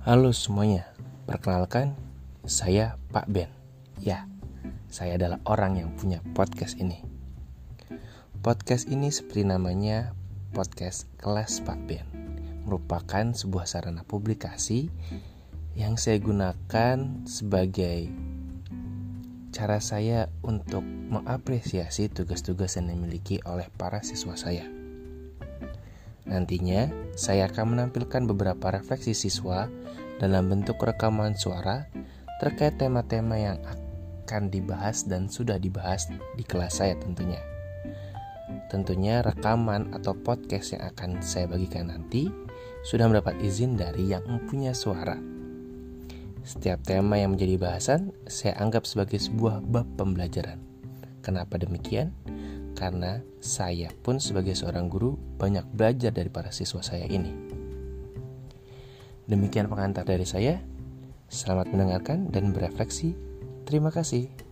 Halo semuanya, perkenalkan saya Pak Ben. Ya, saya adalah orang yang punya podcast ini. Podcast ini seperti namanya podcast kelas Pak Ben. Merupakan sebuah sarana publikasi yang saya gunakan sebagai cara saya untuk mengapresiasi tugas-tugas yang dimiliki oleh para siswa saya. Nantinya, saya akan menampilkan beberapa refleksi siswa dalam bentuk rekaman suara terkait tema-tema yang akan dibahas dan sudah dibahas di kelas saya tentunya. Tentunya rekaman atau podcast yang akan saya bagikan nanti sudah mendapat izin dari yang mempunyai suara. Setiap tema yang menjadi bahasan saya anggap sebagai sebuah bab pembelajaran. Kenapa demikian? Karena saya pun sebagai seorang guru banyak belajar dari para siswa saya ini. Demikian pengantar dari saya. Selamat mendengarkan dan berefleksi. Terima kasih.